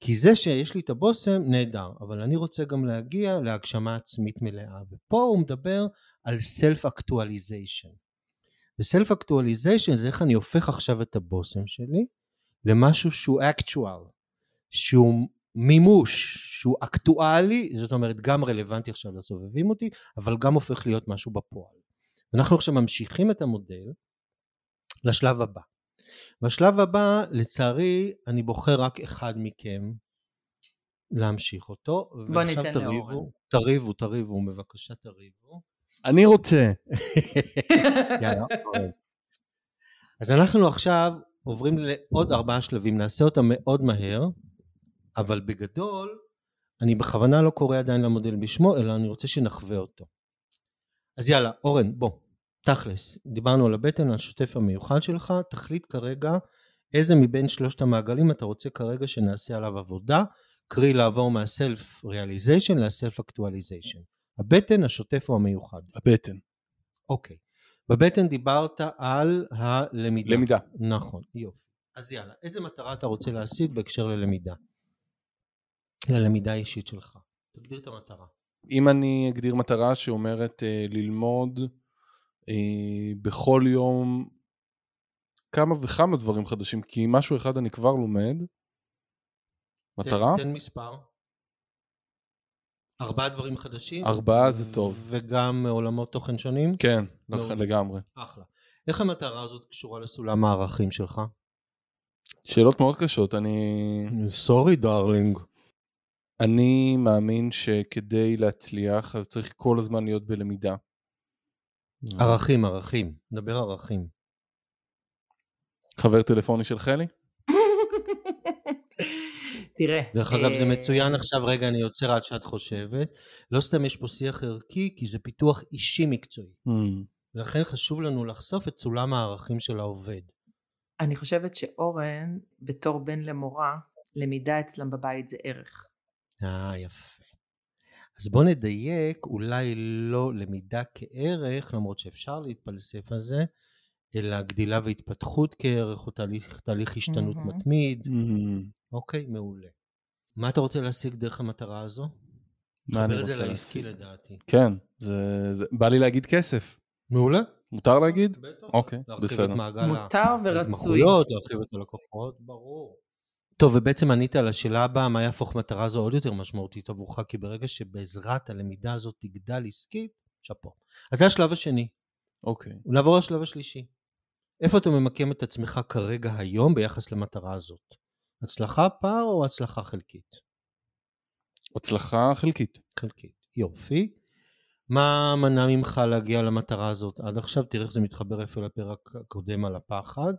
כי זה שיש לי את הבושם נהדר, אבל אני רוצה גם להגיע להגשמה עצמית מלאה, ופה הוא מדבר על self-actualization. ו-self actualization זה איך אני הופך עכשיו את הבושם שלי למשהו שהוא actual, שהוא מימוש, שהוא אקטואלי, זאת אומרת גם רלוונטי עכשיו לסובבים אותי, אבל גם הופך להיות משהו בפועל. אנחנו עכשיו ממשיכים את המודל לשלב הבא. בשלב הבא, לצערי, אני בוחר רק אחד מכם להמשיך אותו. בוא ניתן לאורן. תריבו, תריבו, בבקשה תריבו. אני רוצה. יאללה, אורן. אז אנחנו עכשיו עוברים לעוד ארבעה שלבים, נעשה אותם מאוד מהר, אבל בגדול, אני בכוונה לא קורא עדיין למודל בשמו, אלא אני רוצה שנחווה אותו. אז יאללה, אורן, בוא. תכלס, דיברנו על הבטן, על השוטף המיוחד שלך, תחליט כרגע איזה מבין שלושת המעגלים אתה רוצה כרגע שנעשה עליו עבודה, קרי לעבור מה self realization ל self actualization. הבטן, השוטף או המיוחד? הבטן. אוקיי. בבטן דיברת על הלמידה. למידה. נכון, יופי. אז יאללה, איזה מטרה אתה רוצה להשיג בהקשר ללמידה? ללמידה האישית שלך. תגדיר את המטרה. אם אני אגדיר מטרה שאומרת אה, ללמוד בכל יום כמה וכמה דברים חדשים, כי משהו אחד אני כבר לומד. מטרה? תן, תן מספר. ארבעה דברים חדשים? ארבעה זה טוב. וגם עולמות תוכן שונים? כן, לגמרי. אחלה. איך המטרה הזאת קשורה לסולם הערכים שלך? שאלות מאוד קשות, אני... סורי דארלינג. אני מאמין שכדי להצליח אז צריך כל הזמן להיות בלמידה. ערכים, ערכים. נדבר ערכים. חבר טלפוני של חלי? תראה. דרך אגב, זה אה, מצוין עכשיו, רגע, אני עוצר עד שאת חושבת. לא סתם יש פה שיח ערכי, כי זה פיתוח אישי מקצועי. Mm. ולכן חשוב לנו לחשוף את סולם הערכים של העובד. אני חושבת שאורן, בתור בן למורה, למידה אצלם בבית זה ערך. אה, יפה. אז בוא נדייק, אולי לא למידה כערך, למרות שאפשר להתפלסף על זה, אלא גדילה והתפתחות כערך או תהליך, תהליך השתנות mm-hmm. מתמיד. Mm-hmm. אוקיי, מעולה. מה אתה רוצה להשיג דרך המטרה הזו? מה אני רוצה להשיג? את זה לעסקי לדעתי. כן, זה, זה, בא לי להגיד כסף. מעולה. מותר להגיד? בטח. אוקיי, בסדר. מותר ורצוי. להרחיב את הלקוחות, ברור. טוב, ובעצם ענית על השאלה הבאה, מה יהפוך מטרה זו עוד יותר משמעותית עבורך, כי ברגע שבעזרת הלמידה הזאת תגדל עסקית, שאפו. אז זה השלב השני. אוקיי. נעבור לשלב השלישי. איפה אתה ממקם את עצמך כרגע היום ביחס למטרה הזאת? הצלחה פער או הצלחה חלקית? הצלחה חלקית. חלקית, יופי. מה מנע ממך להגיע למטרה הזאת עד עכשיו? תראה איך זה מתחבר יפה לפרק הקודם על הפחד.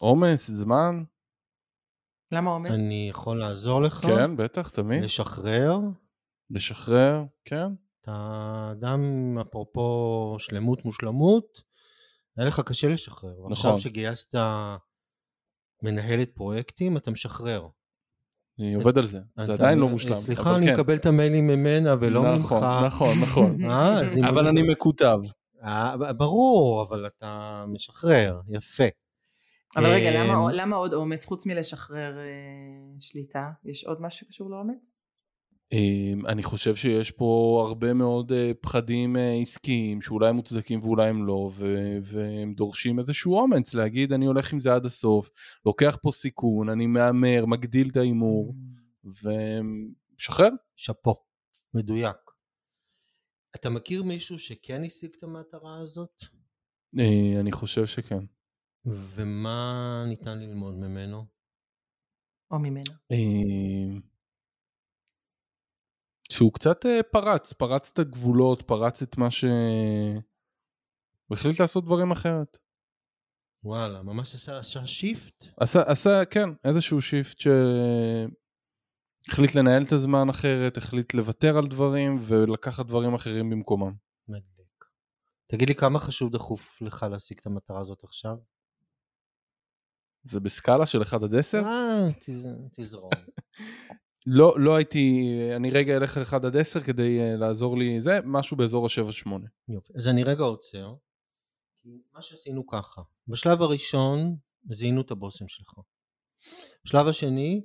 עומס, זמן. למה עומס? אני יכול לעזור לך? כן, בטח, תמיד. לשחרר. לשחרר, כן. אתה אדם, אפרופו שלמות מושלמות, היה לך קשה לשחרר. נכון. שגייסת מנהלת פרויקטים, אתה משחרר. אני עובד על זה, זה עדיין לא מושלם. סליחה, אני כן. מקבל את המיילים ממנה ולא ממך. נכון, נכון, נכון. אבל אני מקוטב. אה, ברור, אבל אתה משחרר, יפה. אבל רגע, אמ, למה, למה עוד אומץ חוץ מלשחרר אה, שליטה? יש עוד משהו שקשור לאומץ? אמ, אני חושב שיש פה הרבה מאוד אה, פחדים אה, עסקיים שאולי הם מוצדקים ואולי הם לא, ו- והם דורשים איזשהו אומץ להגיד אני הולך עם זה עד הסוף, לוקח פה סיכון, אני מהמר, מגדיל את ההימור, ומשחרר. שאפו, מדויק. אתה מכיר מישהו שכן השיג את המטרה הזאת? אני חושב שכן. ומה ניתן ללמוד ממנו? או ממנה. אה, שהוא קצת אה, פרץ, פרץ את הגבולות, פרץ את מה ש... הוא החליט לעשות דברים אחרת. וואלה, ממש עשה, עשה shift? עשה, עשה, כן, איזשהו shift שהחליט לנהל את הזמן אחרת, החליט לוותר על דברים ולקחת דברים אחרים במקומם. מדליק. תגיד לי, כמה חשוב דחוף לך להשיג את המטרה הזאת עכשיו? זה בסקאלה של 1 עד 10? אה, תז- תזרום. לא, לא הייתי, אני רגע אלך על 1 עד 10 כדי אה, לעזור לי, זה משהו באזור ה-7-8. יופי. אז אני רגע עוצר. מה שעשינו ככה, בשלב הראשון זיהינו את הבושם שלך. בשלב השני,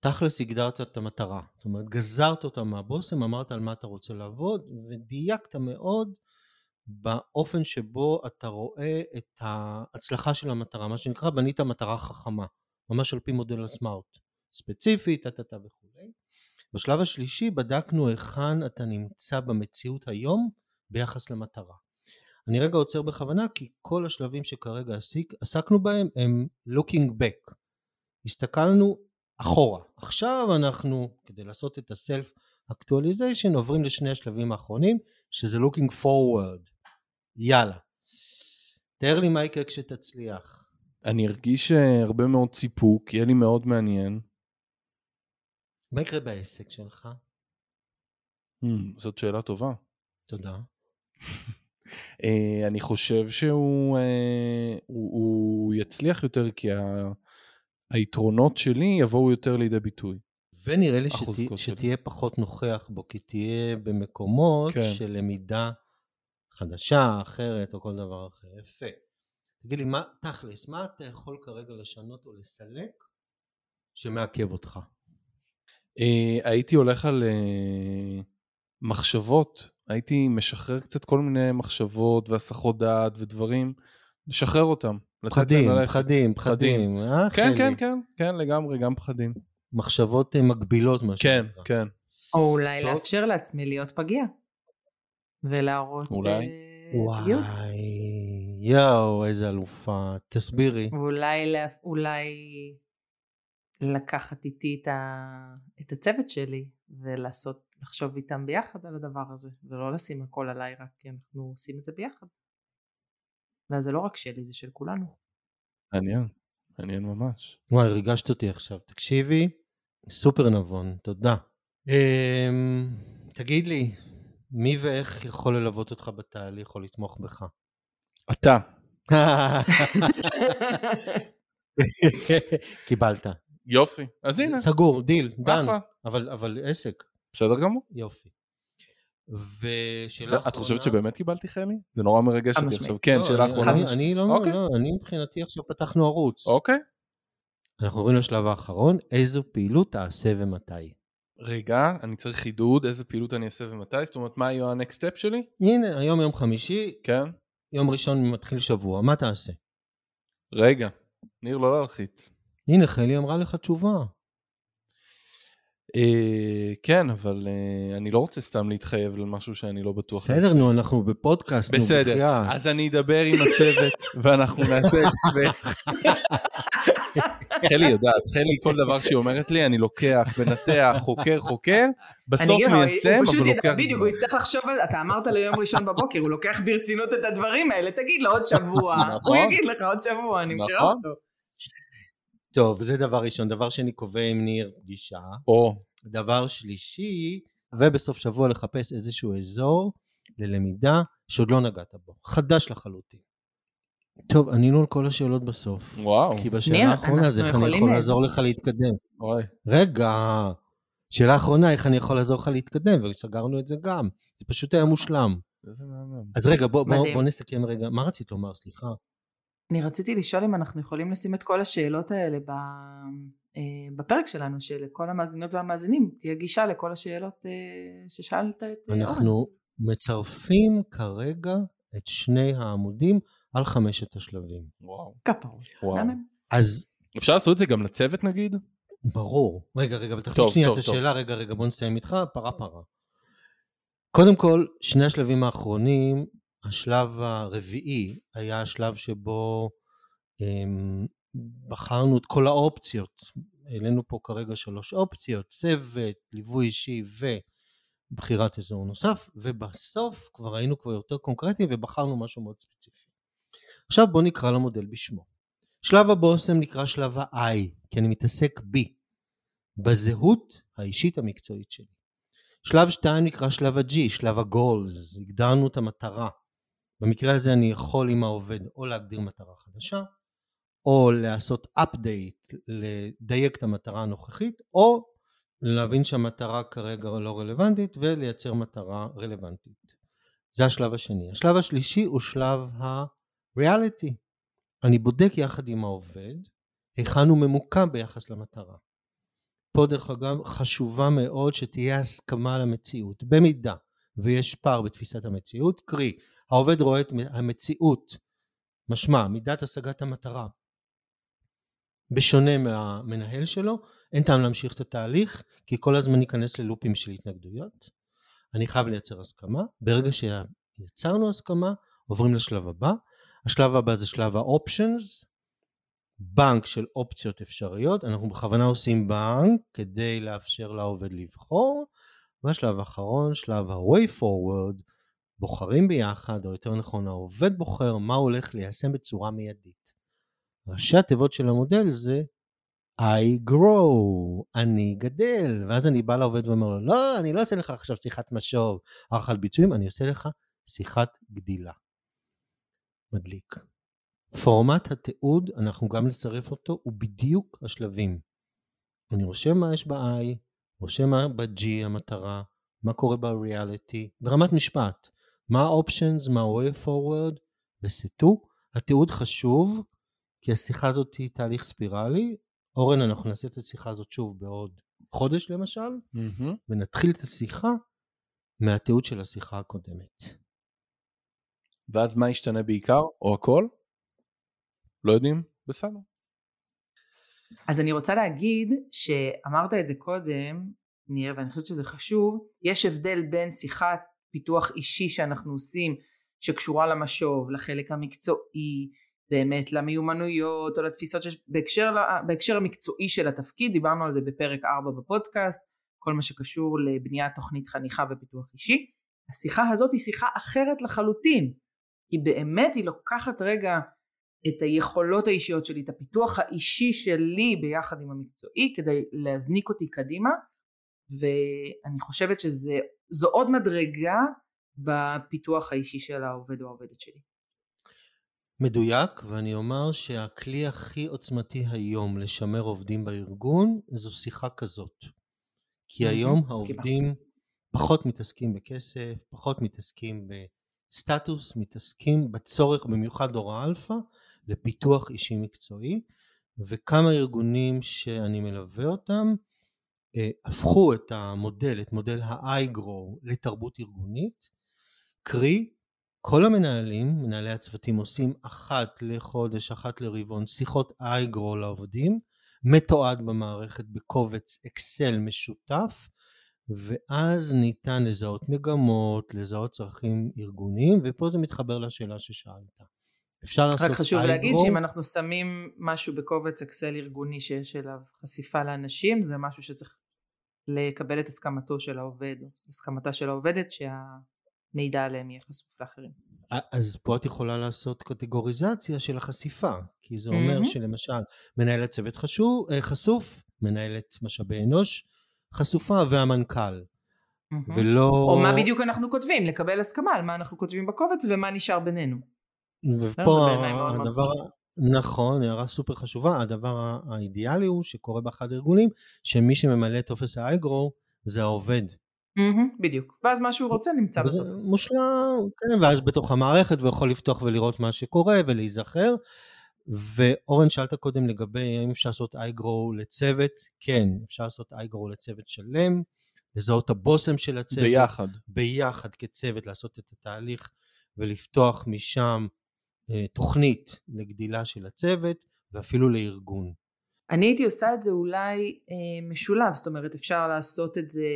תכלס הגדרת את המטרה. זאת אומרת, גזרת אותה מהבושם, אמרת על מה אתה רוצה לעבוד, ודייקת מאוד באופן שבו אתה רואה את ההצלחה של המטרה, מה שנקרא בנית מטרה חכמה, ממש על פי מודל הסמארט, ספציפית, טה-טה-טה וכולי. בשלב השלישי בדקנו היכן אתה נמצא במציאות היום ביחס למטרה. אני רגע עוצר בכוונה כי כל השלבים שכרגע עסיק, עסקנו בהם הם looking back. הסתכלנו אחורה. עכשיו אנחנו, כדי לעשות את ה-self actualization, עוברים לשני השלבים האחרונים, שזה looking forward. יאללה. תאר לי מה יקרה כשתצליח. אני ארגיש אה, הרבה מאוד סיפוק, יהיה לי מאוד מעניין. מה יקרה בעסק שלך? Hmm, זאת שאלה טובה. תודה. אה, אני חושב שהוא אה, הוא, הוא יצליח יותר כי ה, היתרונות שלי יבואו יותר לידי ביטוי. ונראה לי שלי. שתהיה פחות נוכח בו, כי תהיה במקומות כן. של למידה חדשה, אחרת, או כל דבר אחר. יפה. תגיד לי, מה, תכלס, מה אתה יכול כרגע לשנות או לסלק שמעכב אותך? אה, הייתי הולך על אה, מחשבות, הייתי משחרר קצת כל מיני מחשבות והסחות דעת ודברים, לשחרר אותם. פחדים. פחדים, פחדים. אה, כן? כן, כן, כן, לגמרי, גם פחדים. מחשבות מגבילות, מה כן, שנקרא. כן. או אולי טוב. לאפשר לעצמי להיות פגיע. ולהראות אולי. אה, פגיעות. וואי, יואו, איזה אלופה. תסבירי. ואולי אולי לקחת איתי את, ה, את הצוות שלי ולעשות, לחשוב איתם ביחד על הדבר הזה, ולא לשים הכל עליי רק כי אנחנו עושים את זה ביחד. ואז זה לא רק שלי, זה של כולנו. מעניין, מעניין ממש. וואי, ריגשת אותי עכשיו. תקשיבי, סופר נבון, תודה. אמ, תגיד לי, מי ואיך יכול ללוות אותך בתהליך או לתמוך בך? אתה. קיבלת. יופי. אז הנה, סגור, דיל, דן. אחלה. אבל, אבל עסק, בסדר גמור. יופי. ושאלה אחרונה... את חושבת שבאמת קיבלתי חלי? זה נורא מרגש אותי. עכשיו. כן, לא, שאלה אני- אחרונה. אני, אני לא, אוקיי. לא, אני מבחינתי עכשיו פתחנו ערוץ. אוקיי. אנחנו עוברים לשלב האחרון, איזו פעילות תעשה ומתי. רגע, אני צריך חידוד, איזה פעילות אני אעשה ומתי? זאת אומרת, מה יהיה ה-next step שלי? הנה, היום יום חמישי, כן. יום ראשון מתחיל שבוע, מה תעשה? רגע, ניר לא להלחיץ. הנה, חלי אמרה לך תשובה. אה, כן, אבל אה, אני לא רוצה סתם להתחייב על משהו שאני לא בטוח. בסדר. נו, אנחנו בפודקאסט, נו, בסדר, בחייאת. אז אני אדבר עם הצוות ואנחנו נעשה את זה. חלי יודעת, חלי כל דבר שהיא אומרת לי אני לוקח, מנתח, חוקר, חוקר, בסוף מיישם, אבל לוקח בדיוק, זמן. הוא יצטרך לחשוב על, אתה אמרת לו יום ראשון בבוקר, הוא לוקח ברצינות את הדברים האלה, תגיד לו עוד שבוע, נכון. הוא יגיד לך עוד שבוע, אני מכירה נכון. אותו. טוב, זה דבר ראשון. דבר שני, קובע עם ניר פגישה. או, דבר שלישי, ובסוף שבוע לחפש איזשהו אזור ללמידה שעוד לא נגעת בו, חדש לחלוטין. טוב, ענינו על כל השאלות בסוף. וואו. כי בשאלה ניר, האחרונה זה איך אנחנו אני יכולים, יכול לעזור לך להתקדם. אוי. רגע, שאלה אחרונה, איך אני יכול לעזור לך להתקדם, וסגרנו את זה גם. זה פשוט היה מושלם. אז רגע, בוא, בוא. בוא נסכם רגע. מה רצית לומר? סליחה. אני רציתי לשאול אם אנחנו יכולים לשים את כל השאלות האלה ב, אה, בפרק שלנו, שלכל המאזינות והמאזינים תהיה גישה לכל השאלות אה, ששאלת את אה, אורן. אנחנו מצרפים כרגע את שני העמודים על חמשת השלבים. וואו. כפרות. אז אפשר לעשות את זה גם לצוות נגיד? ברור. רגע, רגע, אבל תחזיק שנייה את. השאלה. רגע, רגע, בוא נסיים איתך, פרה פרה. קודם כל, שני השלבים האחרונים, השלב הרביעי היה השלב שבו אמ, בחרנו את כל האופציות. העלינו פה כרגע שלוש אופציות, צוות, ליווי אישי ובחירת אזור נוסף, ובסוף כבר היינו כבר יותר קונקרטיים ובחרנו משהו מאוד ספציפי. עכשיו בואו נקרא למודל בשמו. שלב הבושם נקרא שלב ה-I, כי אני מתעסק בי, בזהות האישית המקצועית שלי. שלב 2 נקרא שלב ה-G, שלב ה-Goals, הגדרנו את המטרה. במקרה הזה אני יכול עם העובד או להגדיר מטרה חדשה, או לעשות update, לדייק את המטרה הנוכחית, או להבין שהמטרה כרגע לא רלוונטית ולייצר מטרה רלוונטית. זה השלב השני. השלב השלישי הוא שלב ה-reality. אני בודק יחד עם העובד היכן הוא ממוקם ביחס למטרה. פה דרך אגב חשובה מאוד שתהיה הסכמה על המציאות. במידה ויש פער בתפיסת המציאות, קרי העובד רואה את המציאות, משמע מידת השגת המטרה, בשונה מהמנהל שלו, אין טעם להמשיך את התהליך, כי כל הזמן ניכנס ללופים של התנגדויות. אני חייב לייצר הסכמה. ברגע שיצרנו הסכמה, עוברים לשלב הבא. השלב הבא זה שלב האופשנס, בנק של אופציות אפשריות. אנחנו בכוונה עושים בנק כדי לאפשר לעובד לבחור. והשלב האחרון, שלב ה-way forward, בוחרים ביחד, או יותר נכון העובד בוחר מה הולך ליישם בצורה מיידית. ראשי התיבות של המודל זה I grow, אני גדל, ואז אני בא לעובד ואומר לו, לא, אני לא עושה לך עכשיו שיחת משוב, הערכת ביצועים, אני עושה לך שיחת גדילה. מדליק. פורמט התיעוד, אנחנו גם נצרף אותו, הוא בדיוק השלבים. אני רושם מה יש ב-I, רושם מה ב-G המטרה, מה קורה בריאליטי, ברמת משפט, מה ה-options, מה ה-way forward, וסטו. התיעוד חשוב, כי השיחה הזאת היא תהליך ספירלי. אורן, אנחנו נעשה את השיחה הזאת שוב בעוד חודש למשל, מהמם. ונתחיל את השיחה מהתיעוד של השיחה הקודמת. ואז מה ישתנה בעיקר? או הכל? לא יודעים? בסדר. אז אני רוצה להגיד שאמרת את זה קודם, ניר, ואני חושבת שזה חשוב, יש הבדל בין שיחת פיתוח אישי שאנחנו עושים, שקשורה למשוב, לחלק המקצועי, באמת למיומנויות או לתפיסות שיש בהקשר, בהקשר המקצועי של התפקיד, דיברנו על זה בפרק 4 בפודקאסט, כל מה שקשור לבניית תוכנית חניכה ופיתוח אישי. השיחה הזאת היא שיחה אחרת לחלוטין, כי באמת היא לוקחת רגע את היכולות האישיות שלי, את הפיתוח האישי שלי ביחד עם המקצועי כדי להזניק אותי קדימה ואני חושבת שזו עוד מדרגה בפיתוח האישי של העובד או העובדת שלי. מדויק, ואני אומר שהכלי הכי עוצמתי היום לשמר עובדים בארגון זו שיחה כזאת. כי היום. העובדים פחות מתעסקים בכסף, פחות מתעסקים בסטטוס, מתעסקים בצורך, במיוחד דור האלפא, לפיתוח אישי מקצועי, וכמה ארגונים שאני מלווה אותם אה, הפכו את המודל, את מודל ה-iGrow לתרבות ארגונית, קרי כל המנהלים, מנהלי הצוותים עושים אחת לחודש, אחת לרבעון, שיחות iGrow לעובדים, מתועד במערכת בקובץ אקסל משותף, ואז ניתן לזהות מגמות, לזהות צרכים ארגוניים, ופה זה מתחבר לשאלה ששאלת. אפשר לעשות רק חשוב להגיד iGrow, שאם אנחנו שמים משהו בקובץ אקסל ארגוני שיש אליו חשיפה לאנשים זה משהו שצריך לקבל את הסכמתו של העובד או הסכמתה של העובדת שהמידע עליהם יהיה חשוף לאחרים. אז פה את יכולה לעשות קטגוריזציה של החשיפה, כי זה אומר מהמם. שלמשל מנהלת צוות חשוב, אה, חשוף, מנהלת משאבי אנוש חשופה והמנכ"ל. ולא... או מה בדיוק אנחנו כותבים, לקבל הסכמה על מה אנחנו כותבים בקובץ ומה נשאר בינינו. ופה הדבר, נכון, הערה סופר חשובה, הדבר האידיאלי הוא שקורה באחד הארגונים, שמי שממלא טופס האייגרו זה העובד. בדיוק, ואז מה שהוא רוצה נמצא בטופס. מושלם, כן, ואז בתוך המערכת הוא יכול לפתוח ולראות מה שקורה ולהיזכר. ואורן שאלת קודם לגבי האם אפשר לעשות אייגרו לצוות, כן, אפשר לעשות אייגרו לצוות שלם, לזהות הבושם של הצוות. ביחד. ביחד כצוות לעשות את התהליך ולפתוח משם אה, תוכנית לגדילה של הצוות ואפילו לארגון. אני הייתי עושה את זה אולי אה, משולב, זאת אומרת אפשר לעשות את זה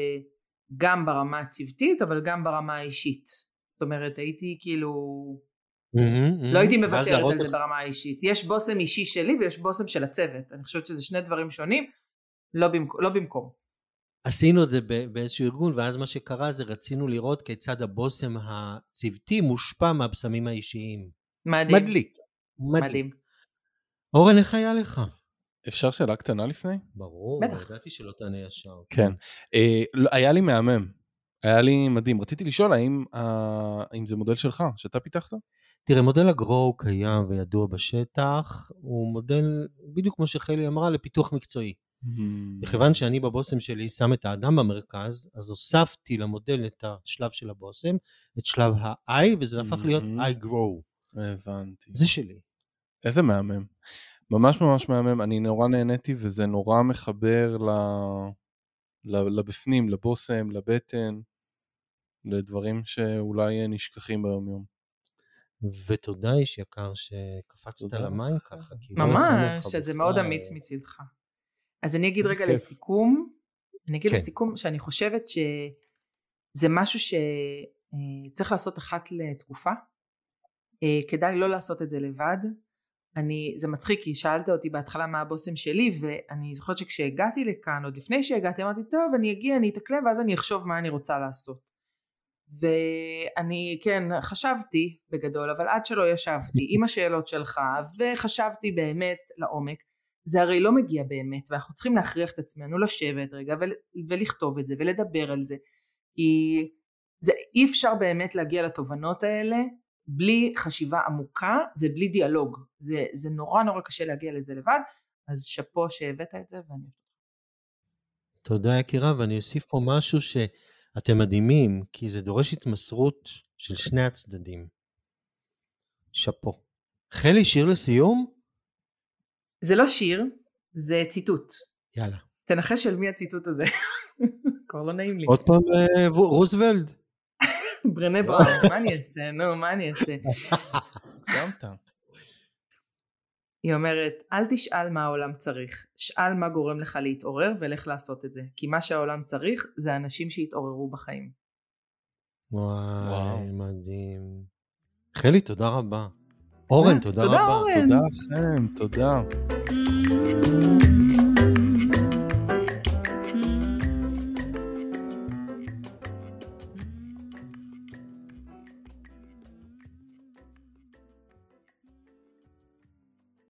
גם ברמה הצוותית אבל גם ברמה האישית. זאת אומרת הייתי כאילו לא הייתי מוותרת על זה ברמה האישית. יש בושם אישי שלי ויש בושם של הצוות. אני חושבת שזה שני דברים שונים, לא. לא במקום. עשינו את זה באיזשהו ארגון, ואז מה שקרה זה רצינו לראות כיצד הבושם הצוותי מושפע מהבשמים האישיים. מדהים. מדליק. מדליק. מדהים. אורן, איך היה לך? אפשר שאלה קטנה לפני? ברור, בטח. ידעתי שלא תענה ישר. כן. אה, לא, היה לי מהמם. היה לי מדהים. רציתי לשאול האם, האם זה מודל שלך, שאתה פיתחת? תראה, מודל הגרו קיים וידוע בשטח, הוא מודל, בדיוק כמו שחלי אמרה, לפיתוח מקצועי. מכיוון שאני בבושם שלי שם את האדם במרכז, אז הוספתי למודל את השלב של הבושם, את שלב ה-I, וזה הפך להיות I grow. הבנתי. זה שלי. איזה מהמם. ממש ממש מהמם, אני נורא נהניתי וזה נורא מחבר ל... לבפנים, לבושם, לבטן, לדברים שאולי נשכחים ביום יום. ותודה איש יקר שקפצת למים ככה. לא ממש, שזה מאוד אמיץ מצידך. אז אני אגיד רגע לסיכום, אני אגיד כן. לסיכום שאני חושבת שזה משהו שצריך לעשות אחת לתקופה. אה, כדאי לא לעשות את זה לבד. אני, זה מצחיק כי שאלת אותי בהתחלה מה הבושם שלי ואני זוכרת שכשהגעתי לכאן עוד לפני שהגעתי אמרתי טוב אני אגיע אני אתקלם ואז אני אחשוב מה אני רוצה לעשות ואני כן חשבתי בגדול אבל עד שלא ישבתי עם השאלות שלך וחשבתי באמת לעומק זה הרי לא מגיע באמת ואנחנו צריכים להכריח את עצמנו לשבת רגע ולכתוב את זה ולדבר על זה. כי זה אי אפשר באמת להגיע לתובנות האלה בלי חשיבה עמוקה ובלי דיאלוג. זה, זה נורא נורא קשה להגיע לזה לבד אז שאפו שהבאת את זה ואני תודה יקירה ואני אוסיף פה משהו ש... אתם מדהימים, כי זה דורש התמסרות של שני הצדדים. שאפו. חלי, שיר לסיום? זה לא שיר, זה ציטוט. יאללה. תנחש של מי הציטוט הזה. כבר לא נעים לי. עוד פעם אה, רוזוולד. ברנה בראון, מה אני אעשה? נו, מה אני אעשה? סיימת. היא אומרת, אל תשאל מה העולם צריך, שאל מה גורם לך להתעורר ולך לעשות את זה, כי מה שהעולם צריך זה אנשים שהתעוררו בחיים. וואי, וואו. מדהים. חלי, תודה רבה. אורן, תודה, תודה רבה. אורן. תודה לכם, תודה.